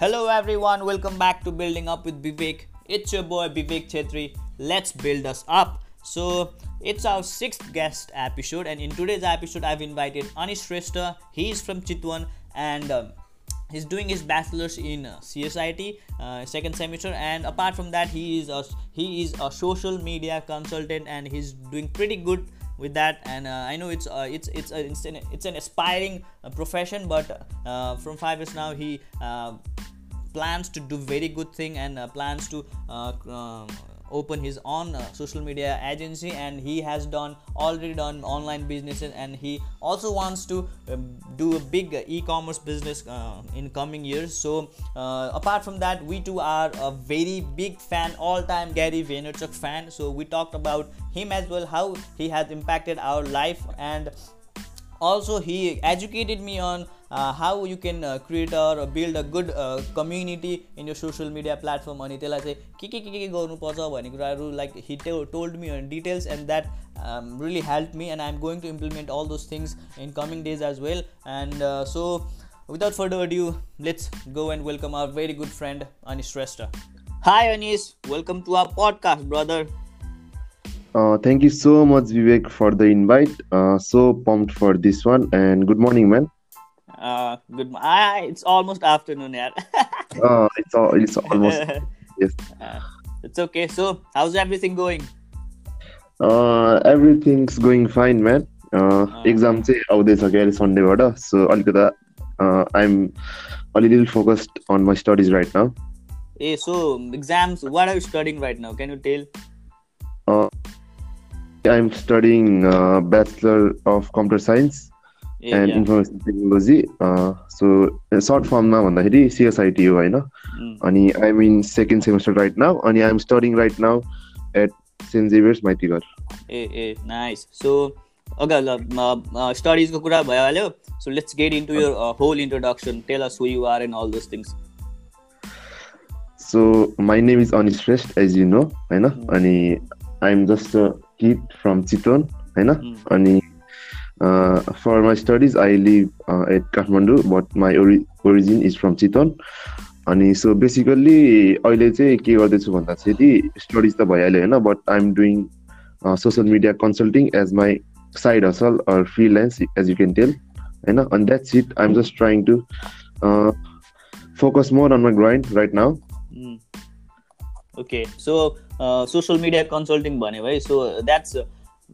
Hello everyone, welcome back to Building Up with Vivek. It's your boy Vivek Chetri. Let's build us up. So, it's our sixth guest episode, and in today's episode, I've invited Anish Shrestha. He's from Chitwan and um, he's doing his bachelor's in uh, CSIT uh, second semester. And apart from that, he is a he is a social media consultant, and he's doing pretty good with that. And uh, i know it's uh, it's it's, a, it's, an, it's an aspiring uh, profession but uh, from five years now he uh, plans to do very good thing and uh, plans to um, open his own uh, social media agency and he has done already done online businesses and he also wants to um, do a big uh, e-commerce business uh, in coming years. So uh, apart from that we too are a very big fan all-time Gary Vaynerchuk fan. So we talked about him as well how he has impacted our life and also he educated me on uh, how you can uh, create or build a good uh, community in your social media platform अनि त्यसलाई चाहिँ के के के के गर्नुपर्छ भन्ने कुराहरू like he told me on details and that um, really helped me and I'm going to implement all those things in coming days as well and uh, so without further ado let's go and welcome our very good friend Anish Shrestha. Hi Anish, welcome to our podcast brother. Uh, thank you so much, Vivek, for the invite. Uh, so pumped for this one, and good morning, man. Uh, good. Ah, it's almost afternoon, yeah. uh, it's all. It's almost. yes. Uh, it's okay. So, how's everything going? Uh, everything's going fine, man. Uh, exam चाहिँ आउँदैछ क्या अहिले सन्डेबाट so अलिकता I'm अलिअलि focused on my studies right now uh so exams what are you studying right now can you tell I'm studying uh, Bachelor of Computer Science yeah, and yeah. Information Technology. Uh, so short फर्ममा भन्दाखेरि CSIT हो होइन Mm. अनि I'm in second semester right now अनि I'm studying right now at Saint Xavier's Maitighar ah ah nice so ल स्टडिजको कुरा भइहाल्यो so let's get into your whole introduction tell us who you are and all those things so my name is Anish Shrestha as you know होइन Mm. अनि I'm just kid from Chitwan होइन. अनि for my studies I live at Kathmandu but my ori origin is from Chitwan अनि so basically अहिले चाहिँ के गर्दैछु भन्दाखेरि स्टडिज त भइहाल्यो होइन? But I'm doing social media consulting as my side hustle or freelance as you can tell होइन अनि that's it I'm just trying to focus more on my grind right now okay so social media consulting भन्यो है so that's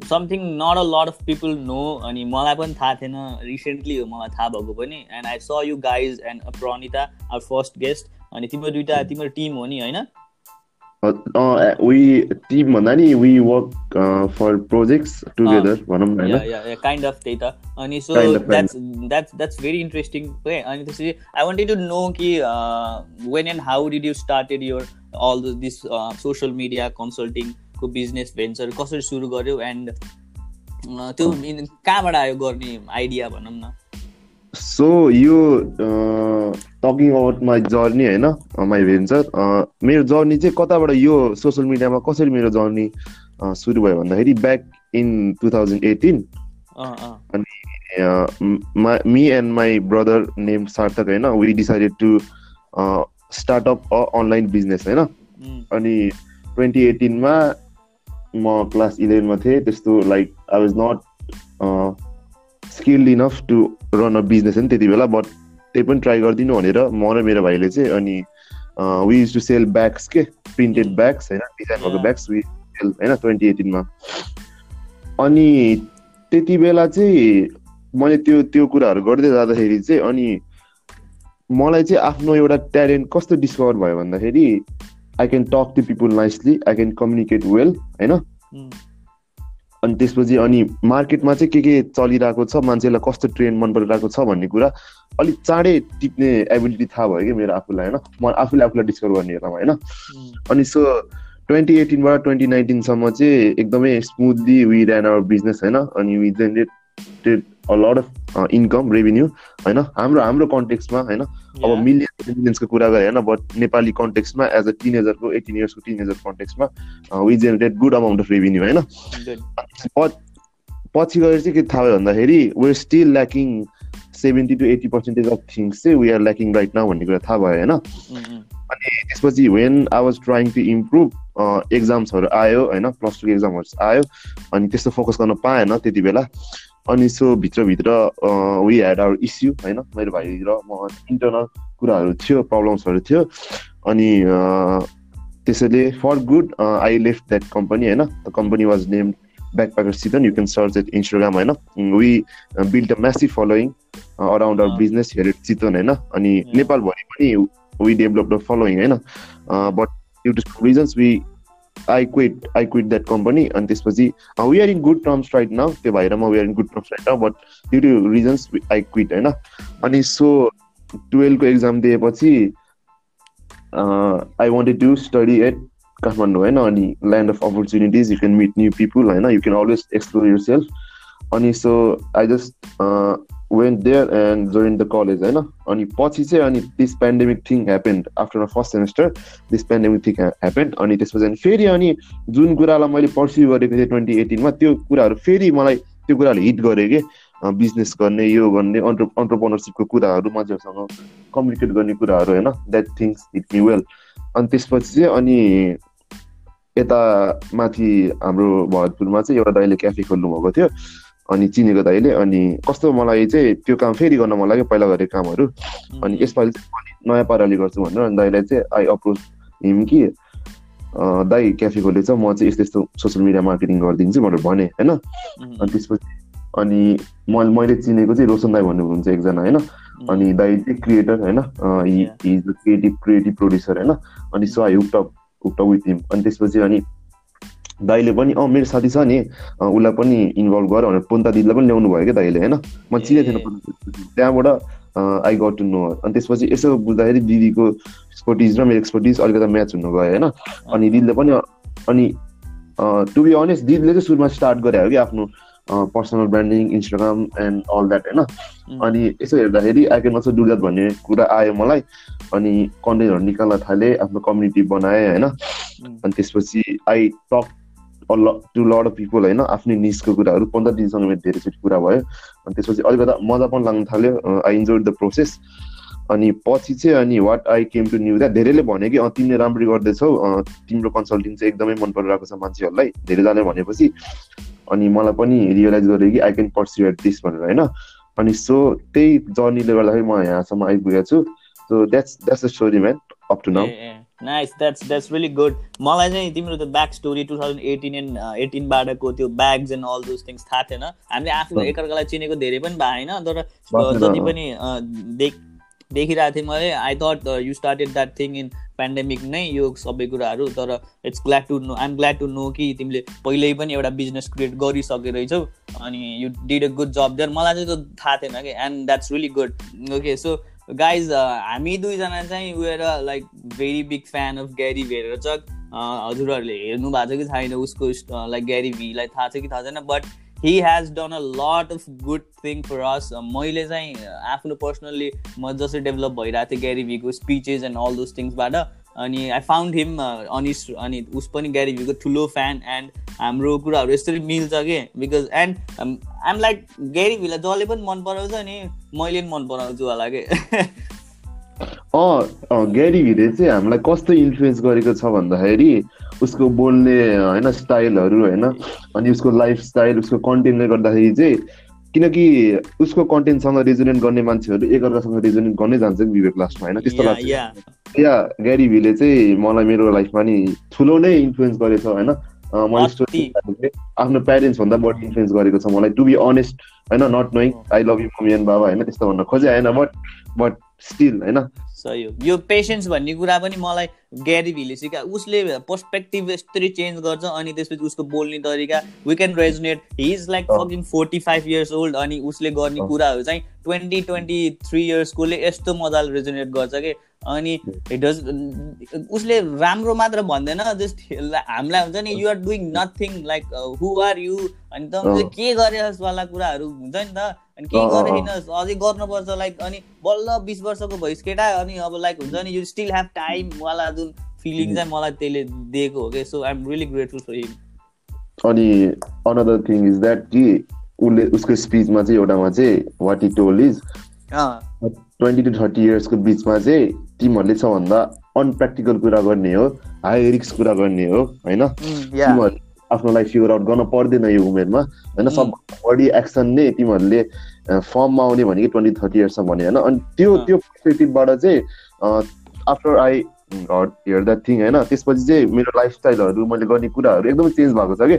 something not a lot of people know अनि मलाई पनि थाहा थिएन recently हो मलाई थाहा भएको पनि। And I saw you guys and Pranita our first guest अनि तिम्रो दुइटा तिम्रो टिम हो नि होइन? टिम भन्दा नि we work for projects together भनौँ न काइन्ड अफ त्यही त। अनि so that's that's that's very interesting है अनि त्यसपछि आई वान्टेड टु नो कि when and how did you started your all this social media कन्सल्टिङको business venture कसरी सुरु गर्यो एन्ड त्यो इन- कहाँबाट आयो गर्ने आइडिया भनौँ न? सो यो टकिङ अबाउट माई जर्नी होइन माई भेन्चर मेरो जर्नी चाहिँ कताबाट यो सोसियल मिडियामा कसरी मेरो जर्नी सुरु भयो भन्दाखेरि back in two thousand eighteen uh, uh, me and my brother name Sarthak होइन we decided to startup a online business होइन? उम्, अनि ट्वेन्टी एटिनमा म क्लास इलेभेनमा थिएँ त्यस्तो like I was not skilled enough to run a business होइन त्यति बेला बट त्यही पनि ट्राई गरिदिनु भनेर म र मेरो भाइले चाहिँ अनि we use to sell bags के? प्रिन्टेड ब्याग्स होइन? डिजाइन भएको. ब्याग्स वी सेल होइन? ट्वेन्टी एटिनमा अनि त्यति बेला चाहिँ मैले त्यो त्यो कुराहरू गर्दै जाँदाखेरि चाहिँ अनि मलाई चाहिँ आफ्नो एउटा ट्यालेन्ट कस्तो डिस्कभर भयो भन्दाखेरि I can talk to people nicely I can communicate well होइन? अनि त्यसपछि अनि मार्केटमा चाहिँ के के चलिरहेको छ मान्छेलाई कस्तो ट्रेन्ड मन परिरहेको छ भन्ने कुरा अलिक चाँडै टिप्ने एबिलिटी थाहा भयो कि मेरो आफूलाई होइन? म आफूले आफूलाई डिस्कभर गर्ने बेलामा होइन अनि सो ट्वेन्टी एटिनबाट ट्वेन्टी नाइन्टिनसम्म चाहिँ एकदमै smoothly we ran our business होइन? अनि we generated a lot of income revenue होइन? हाम्रो हाम्रो कन्टेक्समा होइन? अब मिलियन मिलियन्सको कुरा गरेँ होइन? बट नेपाली कन्टेक्समा एज अ टिनेजरको एटिन इयर्सको teenager कन्टेक्समा we generate good amount of revenue होइन? पछि गएर चाहिँ के थाहा भयो भन्दाखेरि we're still lacking seventy two eighty percentage of things चाहिँ we are lacking right now भन्ने कुरा थाहा भयो होइन? अनि त्यसपछि when I was trying to improve एक्जाम्सहरू आयो होइन? प्लस टूको एक्जामहरू आयो अनि त्यस्तो फोकस गर्न पाएन त्यति बेला। अनि सो भित्रभित्र वी ह्याड आवर इस्यु होइन मेरो भाइ र म इन्टरनल कुराहरू थियो प्रब्लम्सहरू थियो अनि त्यसैले for good I left that company होइन the company was name Backpacker Season you can search at Instagram होइन we build a massive following around our business here Chitwan होइन अनि नेपालभरि पनि वी डेभलप द फलोइङ होइन but due to reasons we I quit I quit that company अनि त्यसपछि we are in good terms right now त्यो भएर म we are in good terms right now but due to reasons I quit होइन अनि so टुवेल्भको exam दिएपछि I wanted to study at Kathmandu होइन अनि land of opportunities you can meet new people होइन you can always explore yourself अनि so I just went there and join the college होइन अनि पछि चाहिँ अनि this pandemic thing happened after first semester this pandemic thing happened अनि त्यसपछि अनि फेरि अनि जुन कुरालाई मैले पर्स्यु गरेको थिएँ ट्वेन्टी एटिनमा त्यो कुराहरू फेरि मलाई त्यो कुराहरूले हिट गरेँ कि बिजनेस गर्ने यो गर्ने अन्टर अन्टरप्रोनरसिपको कुराहरू मान्छेहरूसँग कम्युनिकेट गर्ने कुराहरू होइन that things hit me well अनि त्यसपछि चाहिँ अनि यता माथि हाम्रो भरतपुरमा चाहिँ एउटा दाइले क्याफे खोल्नु भएको थियो। अनि चिनेको दाइले अनि कस्तो मलाई चाहिँ त्यो काम फेरि गर्न मन लाग्यो पहिला गरेको कामहरू। अनि यसपालि चाहिँ नयाँ पाराले गर्छु भनेर अनि दाइलाई चाहिँ आई अप्रोच हिम कि दाई क्याफे खोलेछ म चाहिँ यस्तो यस्तो सोसियल मिडिया मार्केटिङ गरिदिन्छु भनेर भने होइन? अनि त्यसपछि अनि म मैले चिनेको चाहिँ रोशन दाई भन्नुहुन्छ एकजना होइन? अनि दाई चाहिँ क्रिएटर होइन? इज क्रिएटिभ क्रिएटिभ प्रड्युसर होइन? अनि so I hooked up hooked up with him अनि त्यसपछि अनि दाइले पनि अँ मेरो साथी छ नि उसलाई पनि इन्भल्भ गर भनेर पोन्ता दिदीलाई पनि ल्याउनु भयो क्या दाइले होइन? म चिनेको थिएन त्यहाँबाट आई गट टु नो अनि त्यसपछि यसो बुझ्दाखेरि दिदीको एक्सपर्टिज र मेरो एक्सपर्टिज अलिकति म्याच हुनु गयो होइन? अनि दिदीले पनि अनि टु बी अनेस्ट दिदीले चाहिँ सुरुमा स्टार्ट गरे हो कि आफ्नो personal branding Instagram and all that होइन? अनि यसो हेर्दाखेरि I can also do that भन्ने कुरा आयो मलाई। अनि कन्टेन्टहरू निकाल्न थालेँ आफ्नो कम्युनिटी बनाएँ होइन? अनि त्यसपछि I talk to lot of people होइन आफ्नै निस्को कुराहरू पन्ध्र दिनसँग मेरो धेरैचोटि कुरा भयो। अनि त्यसपछि अलिकति मजा पनि लाग्न थाल्यो आई इन्जोय द प्रोसेस अनि पछि चाहिँ अनि what I came to knew that धेरैले भन्यो कि तिमीले राम्ररी गर्दैछौ तिम्रो कन्सल्टिङ चाहिँ एकदमै मन परिरहेको छ मान्छेहरूलाई धेरैजनाले भनेपछि। अनि मलाई पनि रियलाइज गरेँ कि I can pursue at this भनेर होइन। अनि सो त्यही जर्नीले गर्दाखेरि म यहाँसम्म आइपुगेको छु। So that's that's the story man up to now nice that's that's really good मलाई चाहिँ तिम्रो त्यो back story two thousand eighteen and एटिनबाटको त्यो bags and all those things थाहा थिएन। हामीले आफू एकअर्कालाई चिनेको धेरै पनि भएन तर जति पनि देख देखिरहेको थिएँ मैले I thought you started that thing in pandemic नै यो सबै कुराहरू तर it's glad to know I'm glad to know कि तिमीले पहिल्यै पनि एउटा बिजनेस क्रिएट गरिसके रहेछौ अनि you did a good job there मलाई चाहिँ त्यो थाहा थिएन कि and that's really good okay so guys हामी दुईजना चाहिँ we're like very big fan of Gary Vaynerchuk हजुरहरूले हेर्नु भएको छ कि छैन उसको लाइक ग्यारी भीलाई थाहा छ कि थाहा छैन but he has done a lot of good thing for us मैले चाहिँ आफ्नो पर्सनल्ली म जसरी डेभलप भइरहेको थिएँ ग्यारी भिको स्पिचेस एन्ड अल दोज थिङ्सबाट अनि आई फाउन्ड हिम अनि अनि उस पनि ग्यारी भिको ठुलो फ्यान एन्ड हाम्रो कुराहरू यसरी मिल्छ कि? Because and I'm like Gary Bhilai जसले पनि मन पराउँछ नि मैले पनि मन पराउँछु होला कि? अँ ग्यारी भिले चाहिँ हामीलाई कस्तो इन्फ्लुएन्स गरेको छ भन्दाखेरि उसको बोल्ने होइन स्टाइलहरू होइन अनि उसको लाइफ स्टाइल उसको कन्टेन्टले गर्दाखेरि चाहिँ किनकि उसको कन्टेन्टसँग रिजोनेट गर्ने मान्छेहरू एकअर्कासँग रिजोनेट गर्नै जान्छ विवेक लास्टमा होइन? त्यस्तो लाग्छ। या ग्यारी भिले चाहिँ मलाई मेरो लाइफमा नि ठुलो नै इन्फ्लुएन्स गरेछ होइन? मैले आफ्नो प्यारेन्ट्स भन्दा बढी इन्फ्लुएन्स गरेको छ मलाई। टु बी अनेस्ट होइन not knowing I love you mummy and बाबा होइन त्यस्तो भन्न खोजे होइन बट बट स्टिल होइन? सही हो। यो पेसेन्स भन्ने कुरा पनि मलाई ग्यारी भिले सिका उसले पर्सपेक्टिभ यस्तरी चेन्ज गर्छ अनि त्यसपछि उसको बोल्ने तरिका we can resonate he is like fucking forty five years old अनि उसले गर्ने कुराहरू चाहिँ ट्वेन्टी ट्वेन्टी थ्री इयर्सकोले यस्तो मजाले रेजोनेट गर्छ कि? अनि डज उसले राम्रो मात्र भन्दैन जस्ट हामीलाई हुन्छ नि you're doing nothing like who are you अनि तपाईँले के गरेस् वाला कुराहरू हुन्छ नि त अनि के गरेनस् अझै गर्नुपर्छ लाइक अनि बल्ल बिस वर्षको भइस केटा अनि अब लाइक हुन्छ नि यु स्टिल हेभ टाइम वाला जुन फिलिङ चाहिँ मलाई त्यसले दिएको हो कि so I am really grateful for him अनि अनदर थिङ इज द्याट कि उसले उसको स्पिचमा चाहिँ एउटामा चाहिँ what he told is twenty two thirty इयर्सको बिचमा चाहिँ तिमीहरूले सबभन्दा अनप्र्याक्टिकल कुरा गर्ने हो हाई रिस्क कुरा गर्ने हो होइन? आफ्नो लाइफ फिगर आउट गर्न पर्दैन यो उमेरमा। होइन सबभन्दा बढी एक्सन नै तिमीहरूले फर्ममा आउने भनेको ट्वेन्टी थर्टी इयर्समा भने होइन? अनि त्यो त्यो पर्सपेक्टिभबाट चाहिँ after I hear that thing होइन? त्यसपछि चाहिँ मेरो लाइफस्टाइलहरू मैले गर्ने कुराहरू एकदमै चेन्ज भएको छ कि।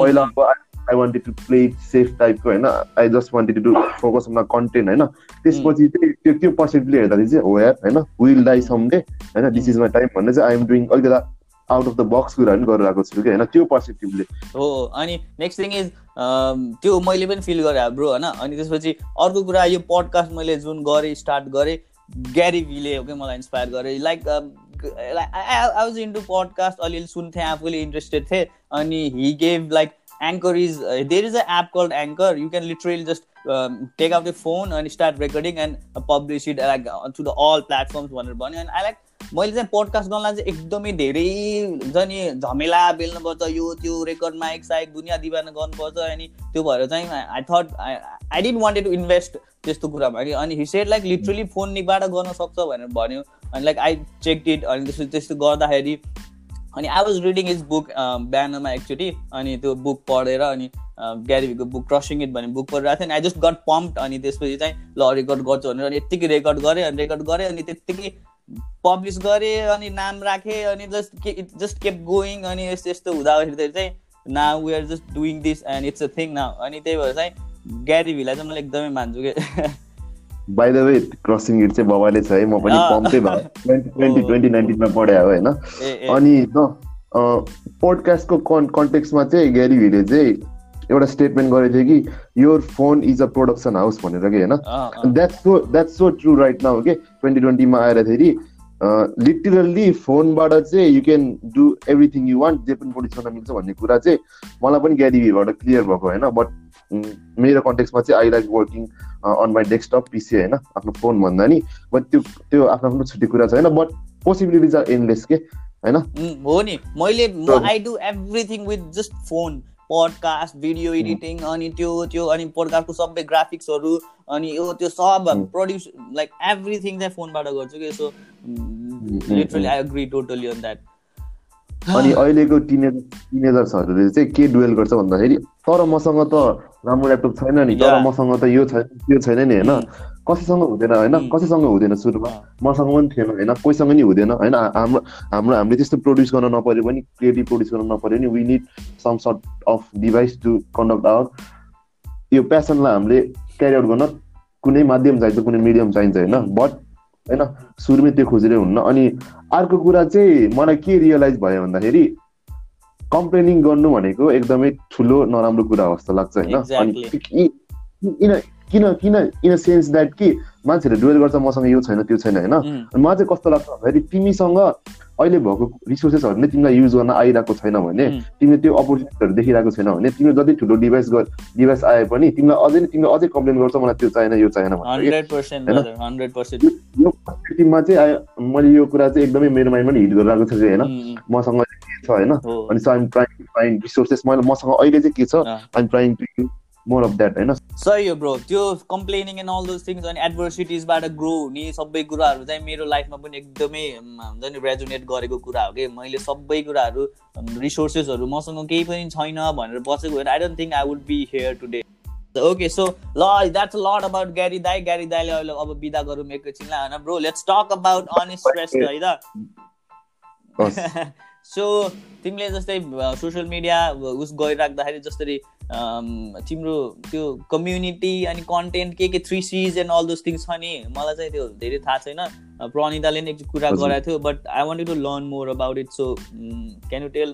पहिला अब I wanted to play safe टाइपको होइन? I just wanted to focus on content होइन? त्यसपछि चाहिँ त्यो त्यो पर्सपेक्टिभले हेर्दाखेरि चाहिँ हो यार होइन? विल डाई समडे होइन? दिस इज माई टाइम भन्ने चाहिँ आइएम डुइङ अलिकति आउट अफ द बक्स कुराहरू पनि गरिरहेको छु कि होइन? त्यो पर्सपेक्टिभले हो अनि नेक्स्ट थिङ इज त्यो मैले पनि फिल गरेँ ब्रो होइन? अनि त्यसपछि अर्को कुरा यो पडकास्ट मैले जुन गरेँ स्टार्ट गरेँ ग्यारी भिले हो कि मलाई इन्सपायर गरेँ। Like I was into podcast अलिअलि सुन्थेँ आफूले इन्ट्रेस्टेड थिएँ। अनि he gave like Anchor is there is a app called Anchor you can literally just take out the phone अनि start recording and publish it like to the all platforms भनेर भन्यो। अनि I like मैले चाहिँ podcast गर्नलाई चाहिँ एकदमै धेरै नि झमेला बेल्नुपर्छ यो त्यो रेकर्ड माइक साइक दुनियाँ दिवाना गर्नुपर्छ अनि त्यो भएर चाहिँ I thought I didn't wanted to invest त्यस्तो कुरामा कि अनि he said like literally phone निबाट गर्न सक्छ भनेर भन्यो अनि लाइक आई चेक इट अनि त्यसपछि त्यस्तो गर्दाखेरि अनि I was reading is book बिहानमा एकचोटि अनि त्यो बुक पढेर अनि ग्यारिभीको बुक क्रसिङ इट भन्ने बुक पढिरहेको थिएँ अनि आई जस्ट गट पम्प अनि त्यसपछि चाहिँ ल रेकर्ड गर्छु भनेर अनि यत्तिकै रेकर्ड गरेँ अनि रेकर्ड गरेँ अनि त्यत्तिकै पब्लिस गरेँ अनि नाम राखेँ अनि जस्ट के जस्ट केप गोइङ अनि यस्तो यस्तो हुँदाखेरि चाहिँ ना we are just doing this and it's a thing न अनि त्यही भएर चाहिँ ग्यारिभीलाई चाहिँ मैले एकदमै मान्छु कि। By the way Crushing It चाहिँ बबाले छ है म पनि पम्पै भयो ट्वेन्टी ट्वेन्टी नाइन्टिनमा पढायो होइन। अनि पोडकास्टको कन् कन्टेक्समा चाहिँ ग्यारी भिले चाहिँ एउटा स्टेटमेन्ट गरेको थियो कि your phone is a production house भनेर कि होइन। That's so that's so true right now के ट्वेन्टी ट्वेन्टीमा आएर फेरि लिटरल्ली फोनबाट चाहिँ you can do everything you want जे पनि गर्न मिल्छ भन्ने कुरा चाहिँ मलाई पनि ग्यारिभीबाट क्लियर भएको होइन बट मेरो कन्टेक्समा चाहिँ I like working on my desktop PC होइन आफ्नो फोन भन्दा नि बट त्यो त्यो आफ्नो आफ्नो छुट्टी कुरा छ होइन बट पोसिबिलिटिज आर एनलेस के होइन? हो नि। मैले I do everything with just phone podcast video editing अनि त्यो त्यो अनि पोडकास्टको सबै ग्राफिक्सहरू अनि यो त्यो सब प्रड्युस लाइक एभ्रिथिङ चाहिँ फोनबाट गर्छु कि। So literally I agree totally on that अनि अहिलेको टिनेज टिनेजर्सहरूले चाहिँ के डुवेल गर्छ भन्दाखेरि तर मसँग त राम्रो ल्यापटप छैन नि तर मसँग त यो छैन त्यो छैन नि होइन? कसैसँग हुँदैन होइन कसैसँग हुँदैन सुरुमा मसँग पनि थिएन होइन कोहीसँग नि हुँदैन होइन हाम्रो हाम्रो हामीले त्यस्तो प्रड्युस गर्न नपऱ्यो भने क्रिएटिभ प्रड्युस गर्न नपऱ्यो भने we need some sort of device to conduct our यो प्यासनलाई हामीले क्यारी आउट गर्न कुनै माध्यम चाहिन्छ कुनै मिडियम चाहिन्छ होइन बट होइन सुरुमै त्यो खोजेर हुन्न अनि अर्को कुरा चाहिँ मलाई के रियलाइज भयो भन्दाखेरि कम्प्लेनिङ गर्नु भनेको एकदमै ठुलो नराम्रो कुरा हो जस्तो लाग्छ होइन किन किन इन अ सेन्स द्याट कि मान्छेहरूले डुवेल गर्छ मसँग यो छैन त्यो छैन होइन? मलाई चाहिँ कस्तो लाग्छ भन्दाखेरि तिमीसँग अहिले भएको रिसोर्सेसहरू नै तिमीलाई युज गर्न आइरहेको छैन भने तिमीले त्यो अपर्च्युनिटीहरू देखिरहेको छैन भने तिमीले जति ठुलो डिभाइस डिभाइस आए पनि तिमीलाई अझै तिमीले अझै कम्प्लेन गर्छ मलाई त्यो चाहिएन यो चाहिएन यो पर्सपेक्टिभमा चाहिँ मैले यो कुरा चाहिँ एकदमै मेरो माइन्डमा हिट गरिरहेको छ कि होइन? मसँग के छ होइन? अनि so I'm trying find resources मैले मसँग अहिले चाहिँ के छ? I'm trying to use more of that होइन? सही हो ब्रो त्यो complaining and all those things अनि एडभर्सिटिजबाट ग्रो हुने सबै कुराहरू चाहिँ मेरो लाइफमा पनि एकदमै हुन्छ नि रेजुनेट गरेको कुरा हो कि। मैले सबै कुराहरू रिसोर्सेसहरू मसँग केही पनि छैन भनेर बसेको होइन। I don't think I would be here today okay so ल द्याट्स लट अबाउट ग्यारी दाई ग्यारी दाईले अहिले अब बिदा गरौँ एकैछिनलाई होइन bro let's talk about unstress है त? सो तिमीले जस्तै सोसियल मिडिया उस गरिराख्दाखेरि जसरी तिम्रो त्यो कम्युनिटी अनि कन्टेन्ट के के three C's and all those things छ नि मलाई चाहिँ त्यो धेरै थाहा छैन। प्रणिताले नै कुरा गराएको थियो but I want to learn more about it so can you tell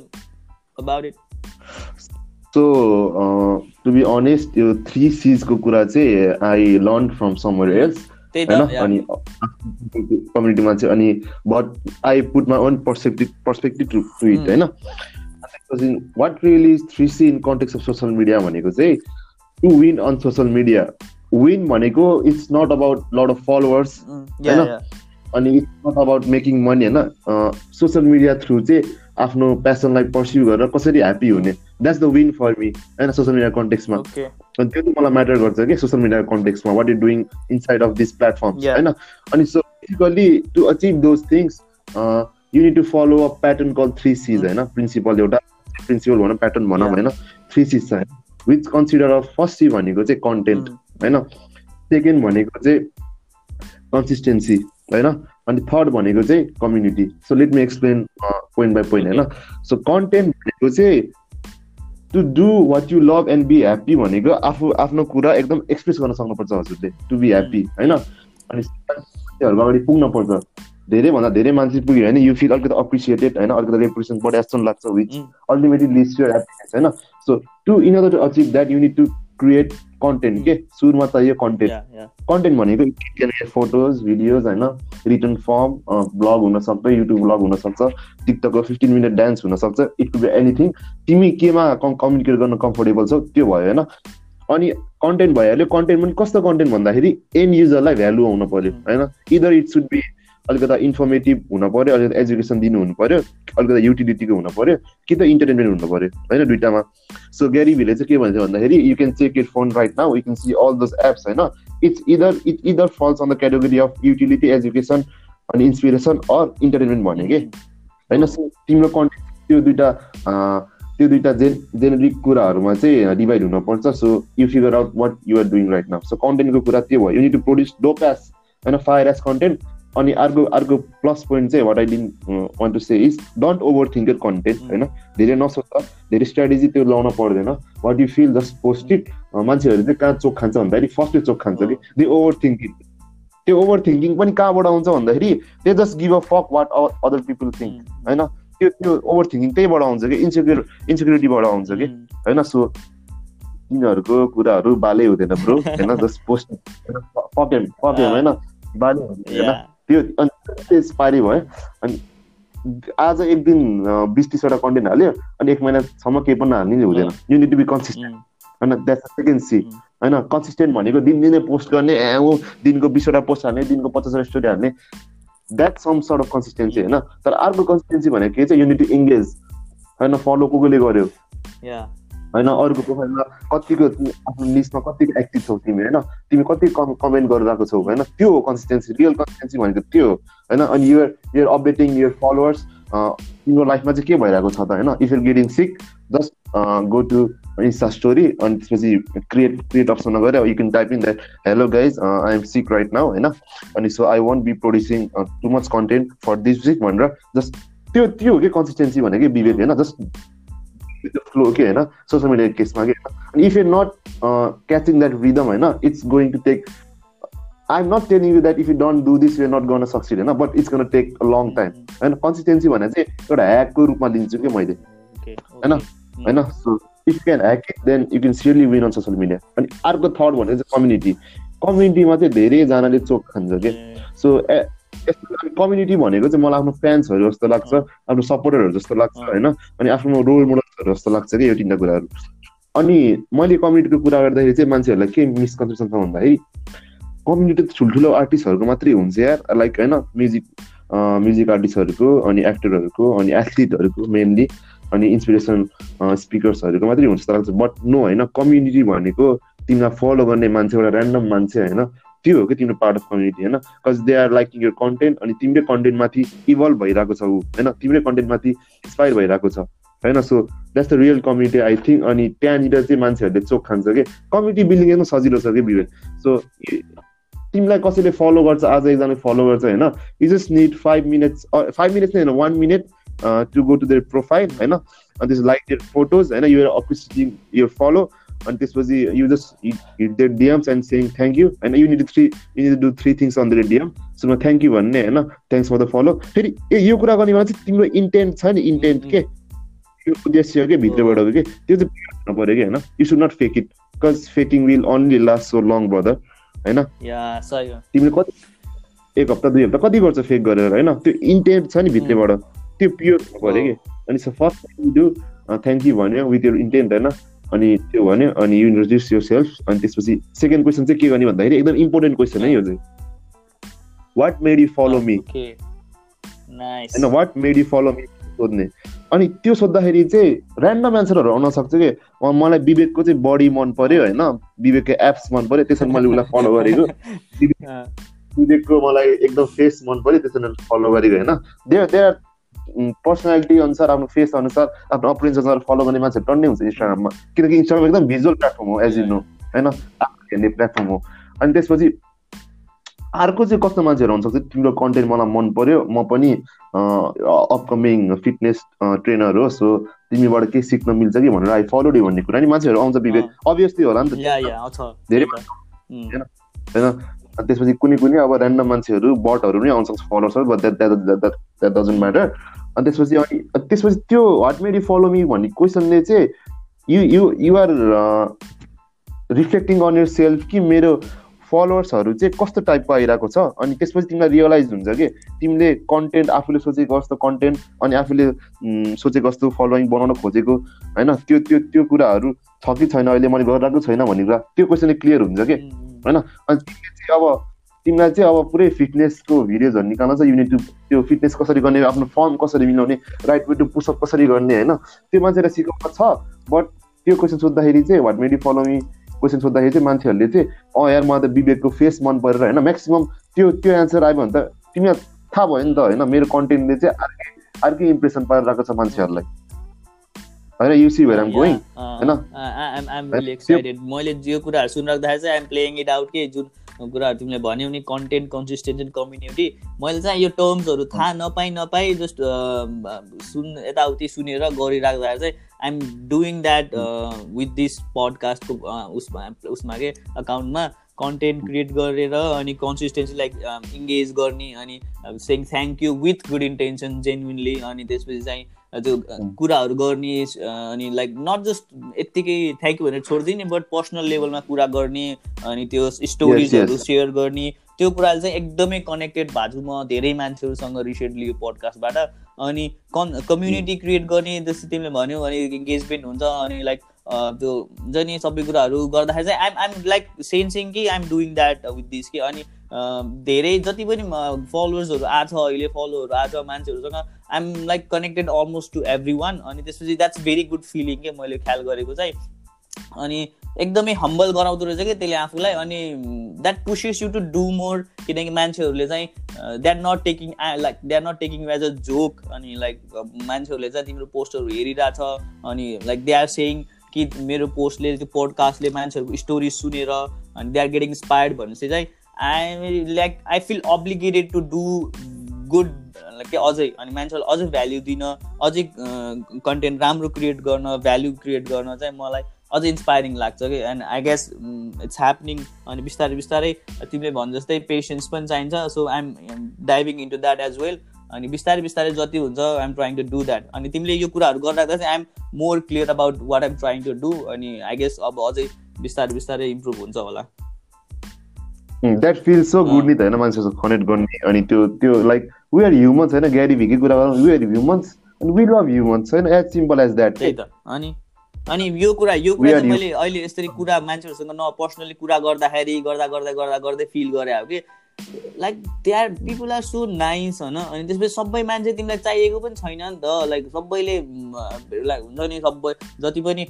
about it so to be honest यो थ्री सिजको कुरा चाहिँ I learn from someone else होइन? अनि कम्युनिटीमा चाहिँ अनि but I put my own perspective perspective to it होइन? What really is three C in context of social media भनेको चाहिँ to win on social media win भनेको it's not about lot of followers होइन अनि it's not about making money होइन social media through चाहिँ आफ्नो प्यासनलाई पर्स्यु गरेर कसरी ह्याप्पी हुने that's the win for me होइन सोसियल मिडिया कन्टेक्समा अनि त्यो चाहिँ मलाई म्याटर गर्छ कि social media कन्टेक्समा what is doing inside of this platform. होइन अनि so basically to achieve those things you need to follow a pattern call three Cs. होइन प्रिन्सिपल एउटा प्रिन्सिपल भनौँ प्याटर्न भनौँ. होइन थ्री सिज छ which consider of first C भनेको चाहिँ कन्टेन्ट होइन। सेकेन्ड भनेको चाहिँ कन्सिस्टेन्सी होइन। अनि थर्ड भनेको चाहिँ community so let me explain point by point होइन। सो कन्टेन्ट भनेको चाहिँ to do what you love and be happy भनेको आफू आफ्नो कुरा एकदम एक्सप्रेस गर्न सक्नुपर्छ हजुरले। टु बी ह्याप्पी होइन। अनि अगाडि पुग्न पर्छ। धेरैभन्दा धेरै मान्छे पुग्यो भने यु फिल अलिकति अप्रिसिएटेड होइन अलिकति रेपुटेसन बढे जस्तो लाग्छ which. Ultimately list your happiness होइन? So to in other to achieve that you need to create content के सुरुमा चाहियो कन्टेन्ट कन्टेन्ट भनेको फोटोज भिडियोज होइन? रिटर्न फर्म ब्लग हुनसक्छ युट्युब ब्लग हुनसक्छ टिकटकको फिफ्टिन मिनट डान्स हुनसक्छ इट कुड बी एनिथिङ तिमी केमा कम्युनिकेट गर्न कम्फोर्टेबल छौ त्यो भयो होइन? अनि कन्टेन्ट भइहाल्यो कन्टेन्ट पनि कस्तो कन्टेन्ट भन्दाखेरि एन्ड युजरलाई भ्यालु आउनु पर्यो Mm. होइन? इदर इट सुड बी अलिकति इन्फर्मेटिभ हुनु पर्यो अलिकति एजुकेसन दिनु हुनु पर्यो अलिकति युटिलिटीको हुनु पर्यो कि त इन्टरटेनमेन्ट हुनु पर्यो होइन दुइटामा? सो ग्यारी भिले चाहिँ के भन्छ भन्दाखेरि you can check it phone right now you can see all those apps होइन? It's either it either falls on the category of utility education अनि इन्सपिरेसन अर इन्टरटेनमेन्ट भने कि? होइन? सो तिम्रो कन्टेन्ट त्यो दुइटा त्यो दुइटा जेन जेनेरिक कुराहरूमा चाहिँ डिभाइड हुनपर्छ so you figure out what you're doing right now so कन्टेन्टको कुरा त्यो भयो. You need to produce dope ass होइन? फायर एस कन्टेन्ट अनि अर्को अर्को प्लस पोइन्ट चाहिँ what I didn't want to say is don't over think your content होइन? धेरै नसोच धेरै स्ट्राटेजी त्यो लाउन पर्दैन। What you feel just post it मान्छेहरूले चाहिँ कहाँ चोक खान्छ भन्दाखेरि फर्स्टै चोक खान्छ कि दे ओभर थिङ्किङ त्यो ओभर थिङ्किङ पनि कहाँबाट आउँछ भन्दाखेरि they just give a fuck what other people think होइन? त्यो त्यो ओभर थिङ्किङ त्यहीबाट आउँछ कि इन्सेक्युर इन्सेक्युरिटीबाट आउँछ कि होइन? सो तिनीहरूको कुराहरू बाले हुँदैन ब्रो होइन? जस्ट पोस्ट पक्यम पक्यम होइन? बाले हुँदैन। होइन त्यो अनि त्यस पारि भयो। अनि आज एक दिन बिस तिसवटा कन्टेन्ट हाल्यो। अनि एक महिनासम्म केही पनि हाल्ने हुँदैन। You need to be consistent होइन द्याट्स सेकेन्ड सी. होइन कन्सिस्टेन्ट भनेको दिनदिनै पोस्ट गर्ने दिनको बिसवटा पोस्ट हाल्ने दिनको पचासवटा स्टोरी हाल्ने। That some sort of consistency होइन? तर अर्को कन्सिस्टेन्सी भनेको के चाहिँ युनिट इङ्गेज होइन फलो को कोले गर्यो होइन अरूको प्रोफाइलमा कतिको आफ्नो लिस्टमा कतिको एक्टिभ छौ तिमी होइन? तिमी कति कम कमेन्ट गरिरहेको छौ होइन? त्यो हो कन्सिस्टेन्सी रियल कन्सिस्टेन्सी भनेको त्यो हो होइन? अनि you're you're updating your followers तिम्रो लाइफमा चाहिँ के भइरहेको छ त होइन? If you're getting sick just go to insta story अनि त्यसपछि क्रिएट क्रिएट अप्सनमा गएर you can type in that hello guys I am sick right now होइन? अनि so I won't be producing too much content for this week भनेर just त्यो त्यो हो कि कन्सिस्टेन्सी भनेको विवेक होइन? जस्ट फ्लो के होइन सोसियल मिडिया केसमा कि अनि if you not catching that rhythm होइन it's going to take I am not telling you that if you don't do this you not गर्न सक्सिड होइन but it's gonna take a long time होइन consistency भनेर चाहिँ एउटा ह्याकको रूपमा लिन्छु कि मैले होइन? होइन so if you can hack it then you can surely win on social media अनि अर्को थर्ड भनेको चाहिँ कम्युनिटी कम्युनिटीमा चाहिँ धेरैजनाले चोक खान्छ कि सो कम्युनिटी भनेको चाहिँ मलाई आफ्नो फ्यान्सहरू जस्तो लाग्छ आफ्नो सपोर्टरहरू जस्तो लाग्छ। होइन? अनि आफ्नो रोल मोडलहरू जस्तो लाग्छ कि यो तिनवटा कुराहरू। अनि मैले कम्युनिटीको कुरा गर्दाखेरि चाहिँ मान्छेहरूलाई के मिसकन्सेप्सन छ भन्दाखेरि कम्युनिटी त ठुल्ठुलो आर्टिस्टहरूको मात्रै हुन्छ यार। लाइक होइन म्युजिक म्युजिक आर्टिस्टहरूको अनि एक्टरहरूको अनि एथलिटहरूको मेनली अनि इन्सपिरेसन स्पिकर्सहरूको मात्रै हुन्छ जस्तो लाग्छ। बट नो होइन कम्युनिटी भनेको तिमीलाई फलो गर्ने मान्छे एउटा ऱ्यान्डम मान्छे होइन? त्यो हो कि तिम्रो पार्ट अफ कम्युनिटी होइन? Because they are liking your content अनि तिम्रै कन्टेन्टमाथि इभल्भ भइरहेको छ ऊ होइन? तिम्रै कन्टेन्टमाथि इन्सपायर भइरहेको छ होइन? So that's the real community I think अनि त्यहाँनिर चाहिँ मान्छेहरूले चोक खान्छ कि? कम्युनिटी बिल्डिङ एकदम सजिलो छ कि विवेक सो तिमीलाई कसैले फलो गर्छ आज एकजना फलो गर्छ होइन? You just need five minutes five minutes नै होइन one minute to go to their profile होइन? अनि त्यस लाइक देयर फोटोज होइन? युआर अप्रिसिएटिङ युर फलो अनि त्यसपछि you just hit their DMs and say thank you होइन you need three you need do three things on their DM सुरुमा thank you भन्ने होइन थ्याङ्क्स फर द फलो फेरि ए यो कुरा गर्ने बेला चाहिँ तिम्रो इन्टेन्ट छ नि इन्टेन्ट के यो उद्देश्य के भित्रबाट के त्यो चाहिँ हुनु पऱ्यो कि होइन you should not fake it because faking will only last so long brother होइन तिमीले कति एक हप्ता दुई हप्ता कति गर्छ फेक गरेर होइन त्यो इन्टेन्ट छ नि भित्रबाट त्यो प्योर हुनु पऱ्यो कि अनि so first do thank you भन्यो विथ यर इन्टेन्ट होइन अनि त्यो भन्यो अनि यु इन्ट्रोड्युस यर सेल्फ अनि त्यसपछि सेकेन्ड क्वेसन चाहिँ के गर्ने भन्दाखेरि एकदम इम्पोर्टेन्ट क्वेसन है यो चाहिँ। What made you follow me होइन what made you follow me सोध्ने। अनि त्यो सोद्धाखेरि चाहिँ ऱ्यान्डम एन्सरहरू आउन सक्छ कि? मलाई विवेकको चाहिँ बडी मन पर्यो होइन? विवेकको एप्स मन पर्यो त्यसरी मैले उसलाई फलो गरेको। विवेकको मलाई एकदम फेस मन पर्यो त्यसरी फलो गरेको होइन? दे दे आर पर्सनालिटी अनुसार आफ्नो फेस अनुसार आफ्नो अपरेन्स अनुसार फलो गर्ने मान्छेहरू टन्नै हुन्छ इन्स्टाग्राममा किनकि इन्स्टाग्राम एकदम भिजुअल प्लेटफर्म हो एज यु नो होइन? हेर्ने प्लेटफर्म हो। अनि त्यसपछि अर्को चाहिँ कस्तो मान्छेहरू हुनसक्छ तिम्रो कन्टेन्ट मलाई मन पर्यो म पनि अपकमिङ फिटनेस ट्रेनर हो सो तिमीबाट केही सिक्न मिल्छ कि भनेर आई फलो डु भन्ने कुरा। नि मान्छेहरू आउँछ विवेक अभियसली होला नि त। आउँछ। धेरै होइन? त्यसपछि कुनै कुनै अब ऱ्यान्डम मान्छेहरू बटहरू पनि आउन सक्छ फलोवर्सहरू but that that that doesn't matter अनि त्यसपछि अनि त्यसपछि त्यो यु फलो मी भन्ने क्वेसनले चाहिँ you you you're reflecting on your self कि मेरो फलोवर्सहरू चाहिँ कस्तो टाइपको आइरहेको छ? अनि त्यसपछि तिमीलाई रियलाइज हुन्छ कि तिमीले कन्टेन्ट आफूले सोचेको जस्तो कन्टेन्ट अनि आफूले सोचेको जस्तो फलोइङ बनाउन खोजेको होइन? त्यो त्यो त्यो कुराहरू छ कि छैन? अहिले मैले गरिरहेको छैन भन्ने कुरा त्यो क्वेसनले क्लियर हुन्छ कि होइन? अनि तिमीले चाहिँ अब तिमीलाई चाहिँ अब पुरै फिटनेसको भिडियोजहरू निकाल्न चाहिँ युनिट त्यो फिटनेस कसरी गर्ने आफ्नो फर्म कसरी मिलाउने राइट वे टु पुसअप कसरी गर्ने होइन? त्यो मान्छेलाई सिकाउन छ बट त्यो क्वेसन सोद्धाखेरि चाहिँ what made you follow me question सोद्धाखेरि चाहिँ मान्छेहरूले चाहिँ अँ यार मलाई त विवेकको फेस मन परेर होइन? म्याक्सिमम् त्यो त्यो एन्सर आयो भने त तिमीलाई थाहा भयो नि त होइन? मेरो कन्टेन्टले चाहिँ अर्कै अर्कै इम्प्रेसन पारिरहेको छ मान्छेहरूलाई। होइन? You see where am going होइन? एक्साइटेड मैले यो कुराहरू सुनिराख्दाखेरि चाहिँ आइएम प्लेइङ इट आउट के जुन कुराहरू तिमीले भन्यौ नि कन्टेन्ट कन्सिस्टेन्सी एन्ड कम्युनिटी मैले चाहिँ यो टर्म्सहरू थाहा नपाइ नपाइ जस्ट सुन यताउति सुनेर गरिराख्दाखेरि चाहिँ I'm doing that with this पडकास्टको उसमा उसमा के अकाउन्टमा कन्टेन्ट क्रिएट गरेर अनि कन्सिस्टेन्सी लाइक इङ्गेज गर्ने अनि saying thank you with good intention genuinely अनि त्यसपछि चाहिँ त्यो. कुराहरू गर्ने अनि लाइक नट जस्ट यत्तिकै थ्याङ्क यू भनेर छोडिदिने बट पर्सनल लेभलमा कुरा गर्ने अनि त्यो स्टोरिजहरू. सेयर गर्ने त्यो कुराले चाहिँ एकदमै कनेक्टेड भएको छु म धेरै मान्छेहरूसँग रिसेन्टली यो पडकास्टबाट अनि कन् कम्युनिटी क्रिएट गर्ने जस्तै तिमीले भन्यौ अनि इङ्गेजमेन्ट हुन्छ अनि लाइक त्यो हुन्छ नि सबै कुराहरू गर्दाखेरि चाहिँ आइम आइम लाइक सेन्सिङ कि I'm doing that with this कि अनि धेरै जति पनि फलोवर्सहरू आछ अहिले फलोहरू आछ मान्छेहरूसँग I'm like connected almost to every one अनि त्यसपछि द्याट्स भेरी गुड फिलिङ के मैले ख्याल गरेको चाहिँ। अनि एकदमै हम्बल गराउँदो रहेछ कि त्यसले आफूलाई। अनि that pushes you to do more किनकि मान्छेहरूले चाहिँ that not taking like they are not taking as a joke अनि लाइक मान्छेहरूले चाहिँ तिम्रो पोस्टहरू हेरिरहेछ। अनि लाइक दे आर सेङ कि मेरो पोस्टले त्यो पोडकास्टले मान्छेहरूको स्टोरी सुनेर अनि दे आर गेटिङ इन्सपायर्ड भनेपछि चाहिँ I like I feel obligated to do good के अझै अनि मान्छेहरूलाई अझै भ्याल्यु दिन अझै कन्टेन्ट राम्रो क्रिएट गर्न भ्याल्यु क्रिएट गर्न चाहिँ मलाई अझै इन्सपायरिङ लाग्छ कि। And I guess it's happening अनि बिस्तारै बिस्तारै तिमीले भन् जस्तै पेसेन्स पनि चाहिन्छ। So I'm diving into that as well अनि बिस्तारै बिस्तारै जति हुन्छ I'm trying to do that अनि तिमीले यो कुराहरू गरिराख्दा चाहिँ I'm more clear about what I'm trying to do अनि आई गेस अब अझै बिस्तारै बिस्तारै इम्प्रुभ हुन्छ होला। द्याट फिल सो गुड नि त होइन मान्छेसँग कनेक्ट गर्ने अनि त्यो त्यो लाइक वी आर ह्युमन्स होइन ग्यारी भिकै कुरा गरौँ we are humans and we love humans होइन एज सिम्पल एज द्याट त्यही त। अनि अनि यो कुरा यो कुरा मैले अहिले यसरी कुरा मान्छेहरूसँग न पर्सनली कुरा गर्दाखेरि गर्दा गर्दा गर्दा गर्दै फिल गरे हो कि? Like they are people are so nice होइन अनि त्यसपछि सबै मान्छे तिमीलाई चाहिएको पनि छैन नि त लाइक सबैले लाइक हुन्छ नि सबै जति पनि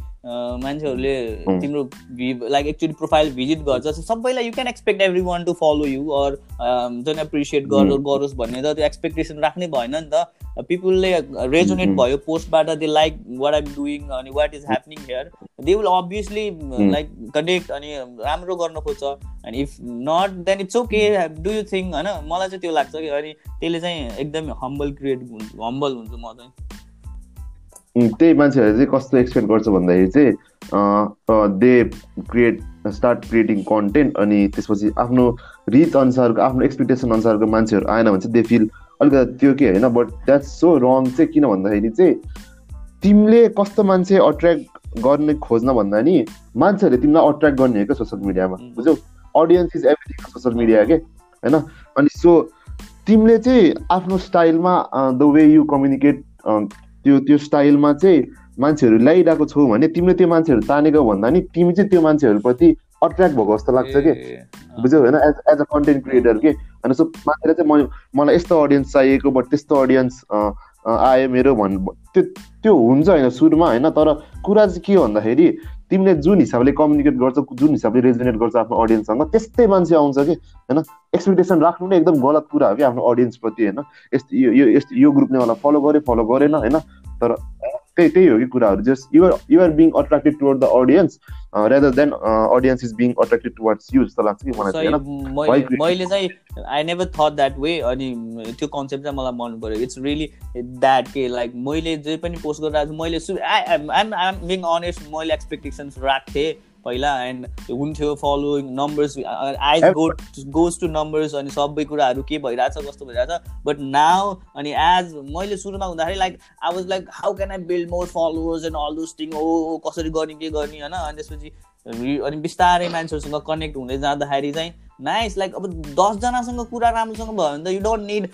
मान्छेहरूले. तिम्रो लाइक एक्चुली प्रोफाइल भिजिट गर्छ सबैलाई you can expect every one to follow you or हुन्छ नि एप्रिसिएट गर Hmm. गरोस् भन्ने त त्यो एक्सपेक्टेसन राख्नै भएन नि त पिपुलले रेजोनेट. भयो पोस्टबाट they like what I'm doing अनि what is happening here they will obviously like connect अनि राम्रो गर्न खोज्छ अनि if not then it's okay do you thing होइन मलाई चाहिँ त्यो लाग्छ कि अनि त्यसले चाहिँ एकदमै हम्बल क्रिएट हम्बल हुन्छु म चाहिँ। त्यही मान्छेहरूले चाहिँ कस्तो एक्सपेक्ट गर्छ भन्दाखेरि चाहिँ they create start creating content अनि त्यसपछि आफ्नो रिच अनुसारको आफ्नो एक्सपेक्टेसन अनुसारको मान्छेहरू आएन भने चाहिँ दे फिल अलिकति त्यो के होइन बट द्याट्स सो रङ चाहिँ किन भन्दाखेरि चाहिँ तिमीले कस्तो मान्छे अट्र्याक्ट गर्ने खोज्न भन्दा नि मान्छेहरूले तिमीलाई अट्र्याक्ट गर्ने हो क्या सोसियल मिडियामा. बुझ्यौ? Audience is everything social media के? होइन? अनि सो तिमीले चाहिँ आफ्नो स्टाइलमा द वे यु कम्युनिकेट त्यो त्यो स्टाइलमा चाहिँ मान्छेहरू ल्याइरहेको छौ भने तिमीले त्यो मान्छेहरू तानेको भन्दा नि तिमी चाहिँ त्यो मान्छेहरूप्रति अट्र्याक्ट भएको जस्तो लाग्छ कि? बुझ्यौ होइन? As as a content creator के? अनि सो मान्छेले चाहिँ म मलाई यस्तो अडियन्स चाहिएको बट त्यस्तो अडियन्स आयो मेरो भन् त्यो त्यो हुन्छ होइन सुरुमा होइन? तर कुरा चाहिँ के भन्दाखेरि तिमीले जुन हिसाबले कम्युनिकेट गर्छ जुन हिसाबले रेजुनेट गर्छ आफ्नो अडियन्ससँग त्यस्तै मान्छे आउँछ कि होइन? एक्सपेक्टेसन राख्नु नै एकदम गलत कुरा हो कि आफ्नो अडियन्सप्रति होइन? यस्तो यो यो ग्रुपले मलाई फलो गर्यो फलो गरेन होइन? तर त्यही त्यही हो कि कुराहरू just you're you're being attracted toward the audience rather than audience is being attracted towards you जस्तो लाग्छ कि मलाई मैले चाहिँ I never thought that way अनि त्यो कन्सेप्ट चाहिँ मलाई मन पऱ्यो इट्स रियली द्याट के लाइक मैले जे पनि पोस्ट गरिरहेको छु मैले आइएम आइएम बिङ अनेस्ट मैले एक्सपेक्टेसन्स राख्थेँ पहिला एन्ड हुन्थ्यो following numbers I go goes to numbers अनि सबै कुराहरू के भइरहेछ कस्तो भइरहेछ बट नाउ अनि एज मैले सुरुमा हुँदाखेरि like I was like how can I build more followers and all those thing ओ कसरी गर्ने के गर्ने होइन? अनि त्यसपछि अनि बिस्तारै मान्छेहरूसँग कनेक्ट हुँदै जाँदाखेरि चाहिँ नाइस लाइक अब दसजनासँग कुरा राम्रोसँग भयो भने त यु डोन्ट निड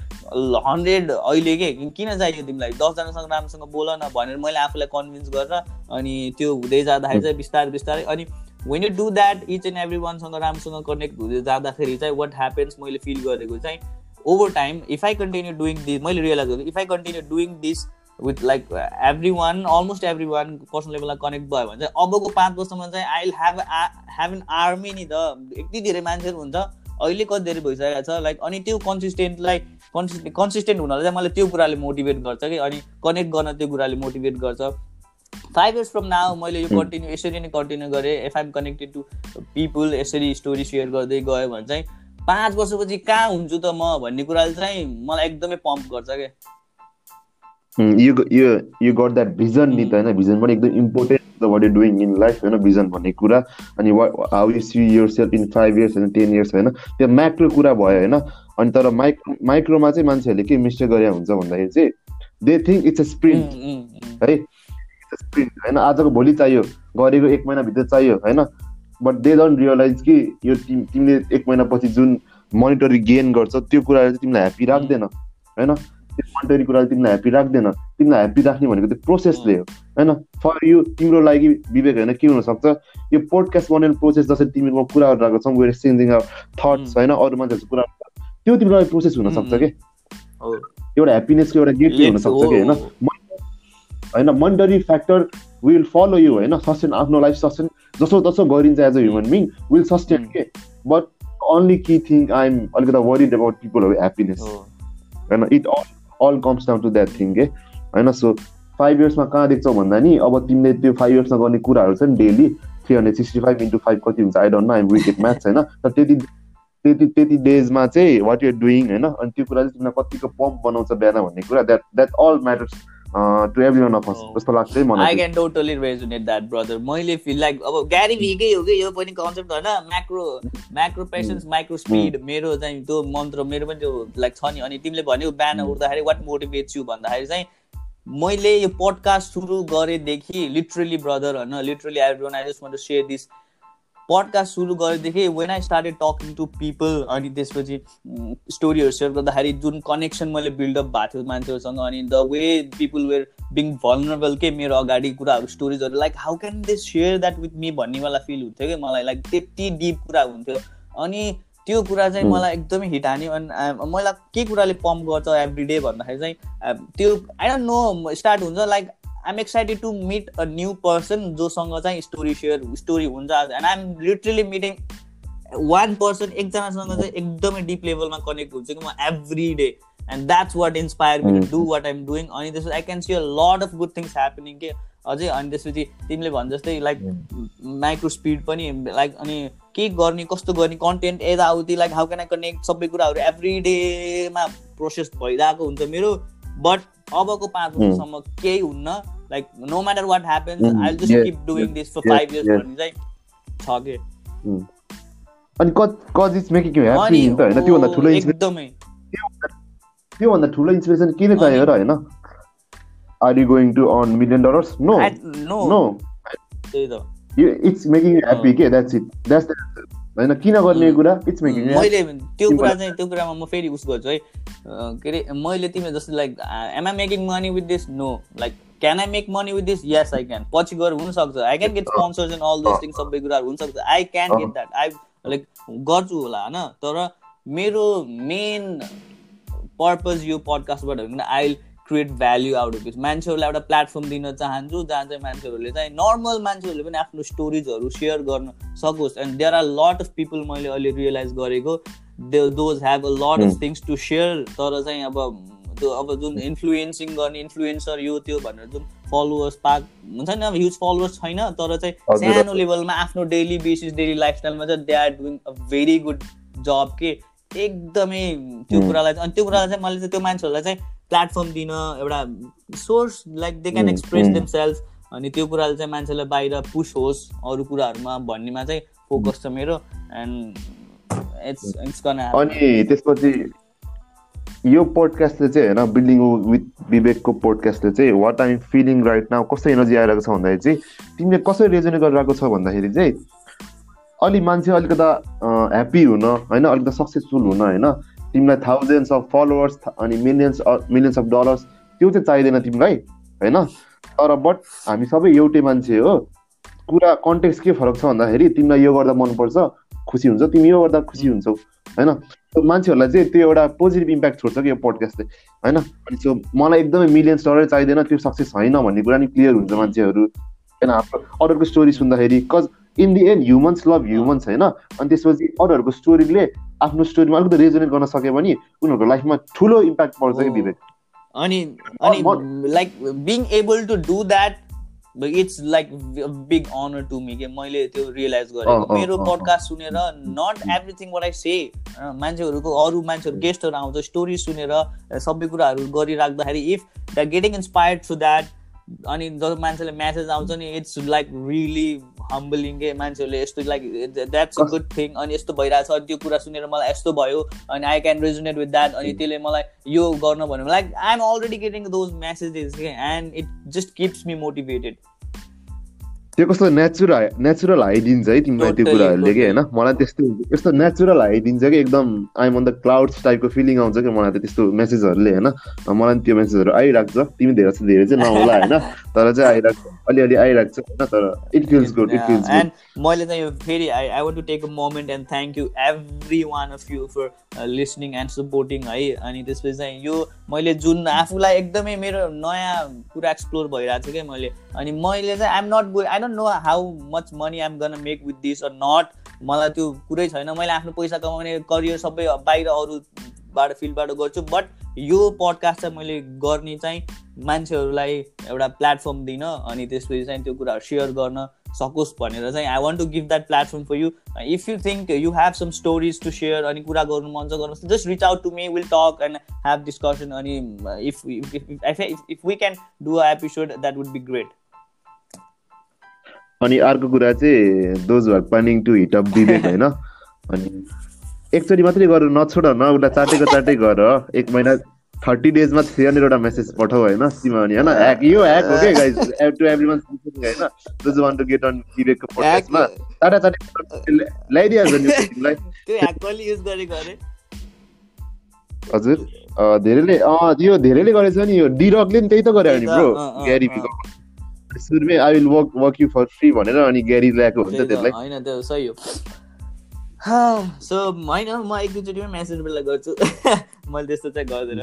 हन्ड्रेड अहिले के किन चाहियो तिमीलाई? दसजनासँग राम्रोसँग बोल न भनेर मैले आफूलाई कन्भिन्स गरेर अनि त्यो हुँदै जाँदाखेरि चाहिँ बिस्तारै बिस्तारै अनि when you do that each and every वानसँग राम्रोसँग कनेक्ट हुँदै जाँदाखेरि चाहिँ वाट ह्यापन्स मैले फिल गरेको चाहिँ over time if I continue doing this मैले रियलाइज गरेको if I continue doing this with like every one almost every one personal लेभलमा कनेक्ट भयो भने चाहिँ अबको पाँच वर्षमा चाहिँ I will have have an army नि त। यति धेरै मान्छेहरू हुन्छ अहिले कति धेरै भइसकेको छ लाइक अनि त्यो कन्सिस्टेन्टलाई कन्सिस्टेन्ट कन्सिस्टेन्ट हुनलाई चाहिँ मलाई त्यो कुराले मोटिभेट गर्छ कि अनि कनेक्ट गर्न त्यो कुराले मोटिभेट गर्छ। फाइभ इयर्स फ्रम नाउ मैले यो कन्टिन्यू यसरी नै कन्टिन्यू गरेँ। If I'm connected to people यसरी स्टोरी सेयर गर्दै गयो भने चाहिँ पाँच वर्षपछि कहाँ हुन्छु त म भन्ने कुराले चाहिँ मलाई एकदमै पम्प गर्छ क्या यो यो यो गट द्याट भिजन नि त होइन भिजन पनि एकदम important what you doing in life होइन भिजन भन्ने कुरा अनि how you see yourself in five years होइन टेन इयर्स होइन त्यो म्याक्रो कुरा भयो होइन अनि तर माइक्रो माइक्रोमा चाहिँ मान्छेहरूले के मिस्टेक गरे हुन्छ भन्दाखेरि चाहिँ they think it's a sprint है स्प्रिन्ट होइन आजको भोलि चाहियो गरेको एक महिनाभित्र चाहियो होइन बट दे डोन्ट रियलाइज कि यो तिम तिमीले एक महिनापछि जुन मोनिटरी गेन गर्छ त्यो कुराले चाहिँ तिमीलाई ह्याप्पी राख्दैन होइन त्यो मन्टरी कुराले तिमीलाई ह्याप्पी राख्दैन। तिमीलाई ह्याप्पी राख्ने भनेको त्यो प्रोसेसले हो होइन? फर यु तिम्रो लागि विवेक होइन के हुनसक्छ? यो पोडकास्ट बनाउने प्रोसेस जसरी तिमीको कुराहरू रहेको छौ वेयर एक्सचेन्जिङ थट्स होइन? अरू मान्छेहरूको कुरा त्यो तिम्रो लागि प्रोसेस हुनसक्छ कि? एउटा ह्याप्पिनेसको एउटा गेट हुनसक्छ कि होइन? होइन monetary factor will follow you होइन? सस्टेन आफ्नो लाइफ सस्टेन जसो तसो गरिन्छ as a. Human being will sustain के? बट ओन्ली कि थिङ्क आइएम अलिकति वरिड अबाउट पिपल ह्याप्पिनेस होइन? It all all comes down to that thing के होइन? सो फाइभ इयर्समा कहाँ देख्छौ भन्दा नि अब तिमीले त्यो फाइभ इयर्समा गर्ने कुराहरू छ नि daily three hundred sixty five into five कति हुन्छ। I don't know I'm wicket match होइन? तर त्यति त्यति त्यति डेजमा चाहिँ वाट युर डुइङ होइन? अनि त्यो कुरा चाहिँ तिमीलाई कतिको पम्प बनाउँछ बिहान भन्ने कुरा that that all matters to every one of us जस्तो लाग्छ मलाई I can totally resonate that brother मैले फिल लाइक अब ग्यारी भिकै हो कि यो पनि कन्सेप्ट होइन। Macro macro patience micro speed मेरो चाहिँ त्यो मन्त्र मेरो पनि त्यो लाइक छ नि। अनि तिमीले भन्यो बिहान. उठ्दाखेरि वाट मोटिभेट्स यु भन्दाखेरि चाहिँ मैले यो पडकास्ट सुरु गरेदेखि लिटरली ब्रदर होइन। Literally I don't I just want to share this podcast सुरु गरेदेखि when I started talking to people अनि त्यसपछि स्टोरीहरू सेयर गर्दाखेरि जुन कनेक्सन मैले बिल्डअप भएको थियो मान्छेहरूसँग अनि the way people were being vulnerable के मेरो अगाडि कुराहरू स्टोरिजहरू like how can they share that with me भन्नेवाला feel हुन्थ्यो कि मलाई लाइक त्यति डिप कुरा हुन्थ्यो। अनि त्यो कुरा चाहिँ मलाई एकदमै हिट हान्यो अनि मलाई के कुराले पम्प गर्छ एभ्री डे भन्दाखेरि चाहिँ त्यो आई डोन्ट नो स्टार्ट हुन्छ like I'm excited to meet a new person जोसँग चाहिँ स्टोरी सेयर स्टोरी हुन्छ and I'm literally meeting one person एकजनासँग चाहिँ एकदमै डिप लेभलमा कनेक्ट हुन्छ कि म every day and that's what inspire me to do what I'm doing अनि त्यसपछि I can see a lot of good things happening के अझै। अनि त्यसपछि तिमीले भन् जस्तै लाइक माइक्रो स्पिड पनि लाइक अनि के गर्ने कस्तो गर्ने कन्टेन्ट यताउति like how can I connect सबै कुराहरू एभ्री डेमा प्रोसेस भइरहेको हुन्छ मेरो। बट अबको पाँच वर्षसम्म केही हुन्न। Like no matter what happens I just keep doing this for five years भन्ने चाहिँ छ के। अनि cause is making you happy त हैन त्योभन्दा ठुलो एकदमै। त्योभन्दा ठुलो इन्सपिरेसन किन चाहियो र हैन are you going to earn million dollars no no no त्यही त। इट्स मेकिङ यु ह्याप्पी के द्याट्स इट द्याट्स होइन किन गर्ने कुरा? इट्स मेकिङ मैले त्यो कुरा चाहिँ त्यो कुरामा म फेरि उस गर्छु है। के अरे मैले तिमीले जस्तो like am I making money with this no like can I make money with this yes I can पछि गएर हुनसक्छ। I can get sponsors and all those thing सबै कुराहरू हुनसक्छ। I can get that I like गर्छु होला होइन? तर मेरो मेन पर्पज यो पडकास्टबाट I create value out of this मान्छेहरूलाई एउटा प्लेटफर्म दिन चाहन्छु जहाँ चाहिँ मान्छेहरूले चाहिँ नर्मल मान्छेहरूले पनि आफ्नो स्टोरिजहरू सेयर गर्न सकोस्. And there are lot of people मैले अहिले रियलाइज गरेको. They those have a lot of things to share तर चाहिँ अब त्यो अब जुन इन्फ्लुएन्सिङ गर्ने इन्फ्लुएन्सर यो त्यो भनेर जुन फलोवर्स पाक हुन्छ नि अब ह्युज फलोवर्स छैन तर चाहिँ सानो लेभलमा आफ्नो डेली बेसिस डेली लाइफस्टाइलमा चाहिँ they are doing a very good जब के एकदमै त्यो कुरालाई अनि त्यो कुरालाई चाहिँ मैले चाहिँ त्यो मान्छेहरूलाई चाहिँ प्लेटफर्म दिन एउटा source like they can express themselves अनि त्यो कुराले चाहिँ मान्छेलाई बाहिर पुस होस् अरू कुराहरूमा भन्नेमा चाहिँ फोकस छ मेरो एन्ड इट्स इट्स अनि त्यसपछि यो पोडकास्टले चाहिँ होइन बिल्डिङ विथ विवेकको पोडकास्टले चाहिँ what I'm feeling right now कस्तो एनर्जी आइरहेको छ भन्दाखेरि चाहिँ तिमीले कसरी रेजोनेट गरिरहेको छ भन्दाखेरि चाहिँ अलि मान्छे अलिकता ह्याप्पी हुन होइन अलिकता सक्सेसफुल हुन होइन तिमीलाई थाउजन्ड्स अफ फलोवर्स अनि मिलियन्स मिलियन्स अफ डलर्स त्यो चाहिँ चाहिँदैन तिमीलाई होइन? तर बट हामी सबै एउटै मान्छे हो। कुरा कन्टेक्स के फरक छ भन्दाखेरि तिमीलाई यो गर्दा मनपर्छ खुसी हुन्छ तिमी यो गर्दा खुसी हुन्छौ होइन? मान्छेहरूलाई चाहिँ त्यो एउटा पोजिटिभ इम्प्याक्ट छोड्छ कि यो पोडकास्टले होइन? अनि त्यो मलाई एकदमै मिलियन्स डलर चाहिँदैन त्यो सक्सेस छैन भन्ने कुरा नि क्लियर हुन्छ मान्छेहरू होइन? हाम्रो अरूको स्टोरी सुन्दाखेरि cause in the end humans love humans होइन? अनि त्यसपछि अरूहरूको स्टोरीले आफ्नो स्टोरीमा अलिकति रेजोनेट गर्न सक्यो भने उनीहरूको लाइफमा ठुलो इम्प्याक्ट पर्छ कि विवेक? अनि अनि like being able to do that it's like big honour to me के मैले त्यो रियलाइज गरेको। मेरो पडकास्ट सुनेर not everything what I say मान्छेहरूको अरू मान्छेहरू गेस्टहरू आउँछ स्टोरी सुनेर सबै कुराहरू गरिराख्दाखेरि if the getting inspired to that अनि जब मान्छेले म्यासेज आउँछ नि इट्स लाइक रियली हम्बलिङ के मान्छेहरूले यस्तो like that's a good thing अनि यस्तो भइरहेछ अनि त्यो कुरा सुनेर मलाई यस्तो भयो अनि I can resonate with that अनि त्यसले मलाई यो गर्न भन्यो। Like I am already getting those messages के and it just keeps me motivated त्यो कस्तो नेचुरल नेचुरल हाइदिन्छ है तिमीलाई त्यो कुराहरूले कि होइन? मलाई त्यस्तो यस्तो नेचुरल हाइदिन्छ कि एकदम आइम अन द क्लाउड्स टाइपको फिलिङ आउँछ कि मलाई त त्यस्तो मेसेजहरूले होइन? मलाई त्यो मेसेजहरू आइरहेको छ। तिमी धेरै चाहिँ धेरै चाहिँ नहोला होइन? तर चाहिँ आइरहेको अलिअलि आइरहेको छ होइन? तर it feels good it feels and मैले चाहिँ यो फेरि I I want to take a moment and thank you every one of you for listening and supporting है? अनि त्यसपछि चाहिँ यो मैले जुन आफूलाई एकदमै मेरो नयाँ कुरा एक्सप्लोर भइरहेको छ क्या मैले अनि मैले चाहिँ I'm not go I don't know how much money I'm gonna make with this or not मलाई त्यो कुरै छैन। मैले आफ्नो पैसा कमाउने करियर सबै बाहिर अरूबाट फिल्डबाट गर्छु। बट यो पडकास्ट चाहिँ मैले गर्ने चाहिँ मान्छेहरूलाई एउटा प्लेटफर्म दिन अनि त्यसपछि चाहिँ त्यो कुराहरू सेयर गर्न सकोस् भनेर चाहिँ I want to give that platform for you if you think you have some stories to share अनि कुरा गर्नु मन छ गर्नुहोस्। Just reach out to me will talk and have discussion अनि if if we can do a episode that would be great अनि अर्को कुरा चाहिँ those are planning to hit up Vivek होइन? अनि एकचोटि मात्रै गरेर नछोड न उसलाई चाटेको चाटै गर। एक महिना थर्टी डेजमा थ्री हन्ड्रेडवटा मेसेज पठाऊ होइन सिमा अनि होइन? ह्याक यो ह्याक हो क्या गाइज टु एभ्री वान होइन? Those one to get on विवेकको पोडकास्टमा चाटा चाटे ल्याइदिइहाल्छ नि त्यो ह्याक कहिले युज गरेको अरे? हजुर। धेरैले यो धेरैले गरेछ नि यो डिरकले नि त्यही त गरे नि ब्रो ग्यारी सुरुमै I will work work you for free भनेर अनि ग्यारी ल्याएको हुन्छ त्यसलाई। होइन त्यो सही हो। सो होइन म एक दुईचोटिमै मेसेज बेला गर्छु। मैले त्यस्तो चाहिँ गर्दैन।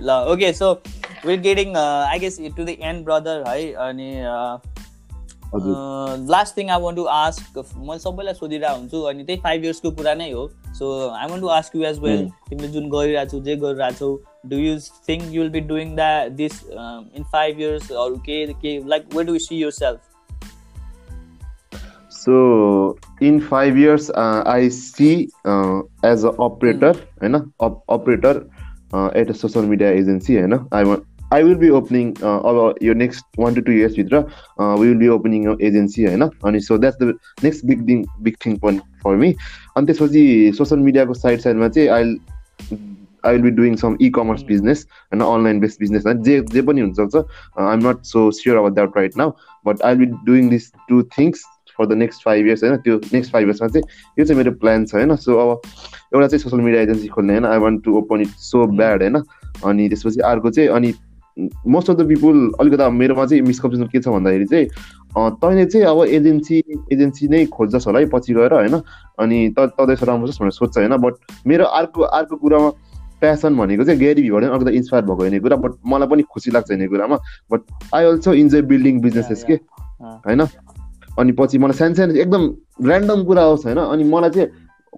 ल okay so with getting I guess to the end brother है अनि last thing I want to ask मैले सबैलाई सोधिरहेको हुन्छु अनि त्यही फाइभ इयर्सको कुरा नै हो। So I want to ask you as well तिमीले जुन गरिरहेको छौ जे गरिरहेको छौ do you think you will be doing that this in five इयर्सहरू के के like way do see yourself So in five years, uh, I see uh, as an operator, you know, op- operator uh, at a social media agency, you know, I want. I will be opening uh, your next one to two years भित्र uh, we will be opening an agency होइन अनि so that's the next big thing big thing point for me अनि त्यसपछि social मिडियाको side साइडमा चाहिँ I I will be doing some e commerce business होइन online based business होइन जे जे पनि हुनसक्छ I am not so sure about that right now but I will be doing this two things for the next five years होइन त्यो next five इयर्समा चाहिँ यो चाहिँ मेरो प्लान छ होइन सो अब एउटा चाहिँ सोसियल मिडिया एजेन्सी खोल्ने होइन I want to open it so bad होइन अनि त्यसपछि अर्को चाहिँ अनि मोस्ट अफ द पिपुल अलिकति मेरोमा चाहिँ मिसकन्सेप्सन के छ भन्दाखेरि चाहिँ तैँले चाहिँ अब एजेन्सी एजेन्सी नै खोज्छस् होला है पछि गएर होइन। अनि त तँदैछ राम्रो छ भनेर सोध्छ होइन। बट मेरो अर्को अर्को कुरामा प्यासन भनेको चाहिँ ग्यारी भिबाट अलिकति इन्सपायर भएको हुने कुरा। बट मलाई पनि खुसी लाग्छ हिँड्ने कुरामा। But I also enjoy building businesses के होइन? अनि पछि मलाई सानो सानो एकदम ऱ्यान्डम कुरा होस् होइन। अनि मलाई चाहिँ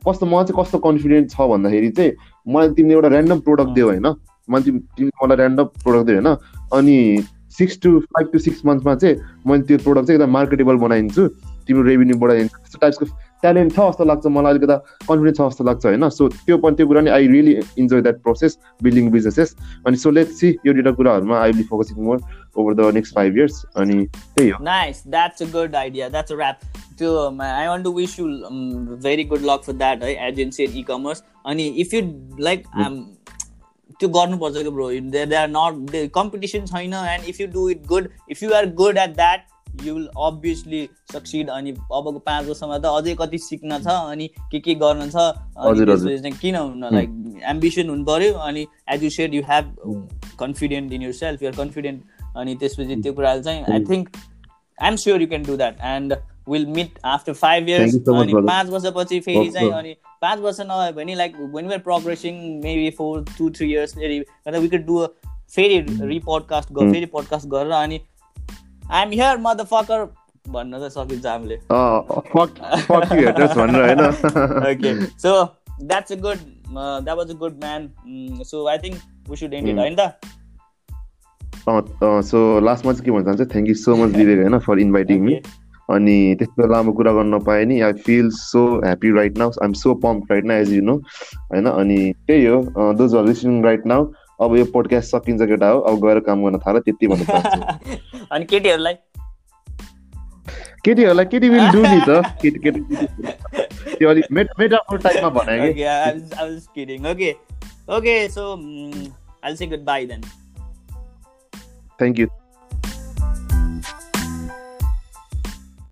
कस्तो मलाई चाहिँ कस्तो कन्फिडेन्ट छ भन्दाखेरि चाहिँ मलाई तिमीले एउटा ऱ्यान्डम प्रोडक्ट दियो होइन। मैले तिमी तिमीले मलाई ऱ्यान्डम प्रोडक्ट दियो होइन? अनि six to five to six मन्थमा चाहिँ मैले त्यो प्रोडक्ट चाहिँ एकदम मार्केटेबल बनाइदिन्छु। तिम्रो रेभेन्यू बढाइदिन्छु। त्यस्तो टाइप्सको ट्यालेन्ट छ जस्तो लाग्छ मलाई अलिकति कन्फिडेन्स छ जस्तो लाग्छ होइन? सो त्यो पनि त्यो कुरा नि I really enjoy that process building businesses अनि सो लेट सी यो दुइटा कुराहरूमा I be focusing more over the next five years अनि त्यही हो। Nice that's a good idea that's a wrap त्यो I want to wish you very good luck for that है agency and e commerce अनि if you like त्यो गर्नुपर्छ कि bro they they are not competition छैन and if you do it good if you are good at that you will obviously succeed अनि अबको पाँच वर्षमा त अझै कति सिक्न छ अनि के के गर्न छ अनि चाहिँ किन हुन लाइक एम्बिसन हुनु पऱ्यो अनि as you said you have confident in yourself you're confident अनि त्यसपछि त्यो कुराले चाहिँ I think I am sure you can do that and will meet after five years अनि पाँच वर्षपछि फेरि चाहिँ अनि पाँच वर्ष नभए भने like when were progressing maybe four to three years फेरि वी क्यान डु फेरि रिपोडकास्ट फेरि पोडकास्ट गरेर अनि आइएम हियर मदर फकर भन्न त सकिन्छ हामीले। Okay so that's a good that was a good man so I think we should end it होइन त? सो लास्टमा चाहिँ के भन्न चाहन्छ thank you so much Vivek होइन फर इन्भाइटिङ मी अनि त्यस्तो लामो कुरा गर्न नपाएँ नि। I feel so happy right now I am so pump right now as you know होइन। अनि त्यही हो those are listening right now अब यो पोडकास्ट सकिन्छ केटा हो अब गएर काम गर्न थाल त्यति भन्नु अनि केटीहरूलाई? केटीहरूलाई केटी विल डु नि त। केटी केटी त्यो अलिक मेटाफोर टाइपमा भने कि। Okay okay so I say goodbye then thank you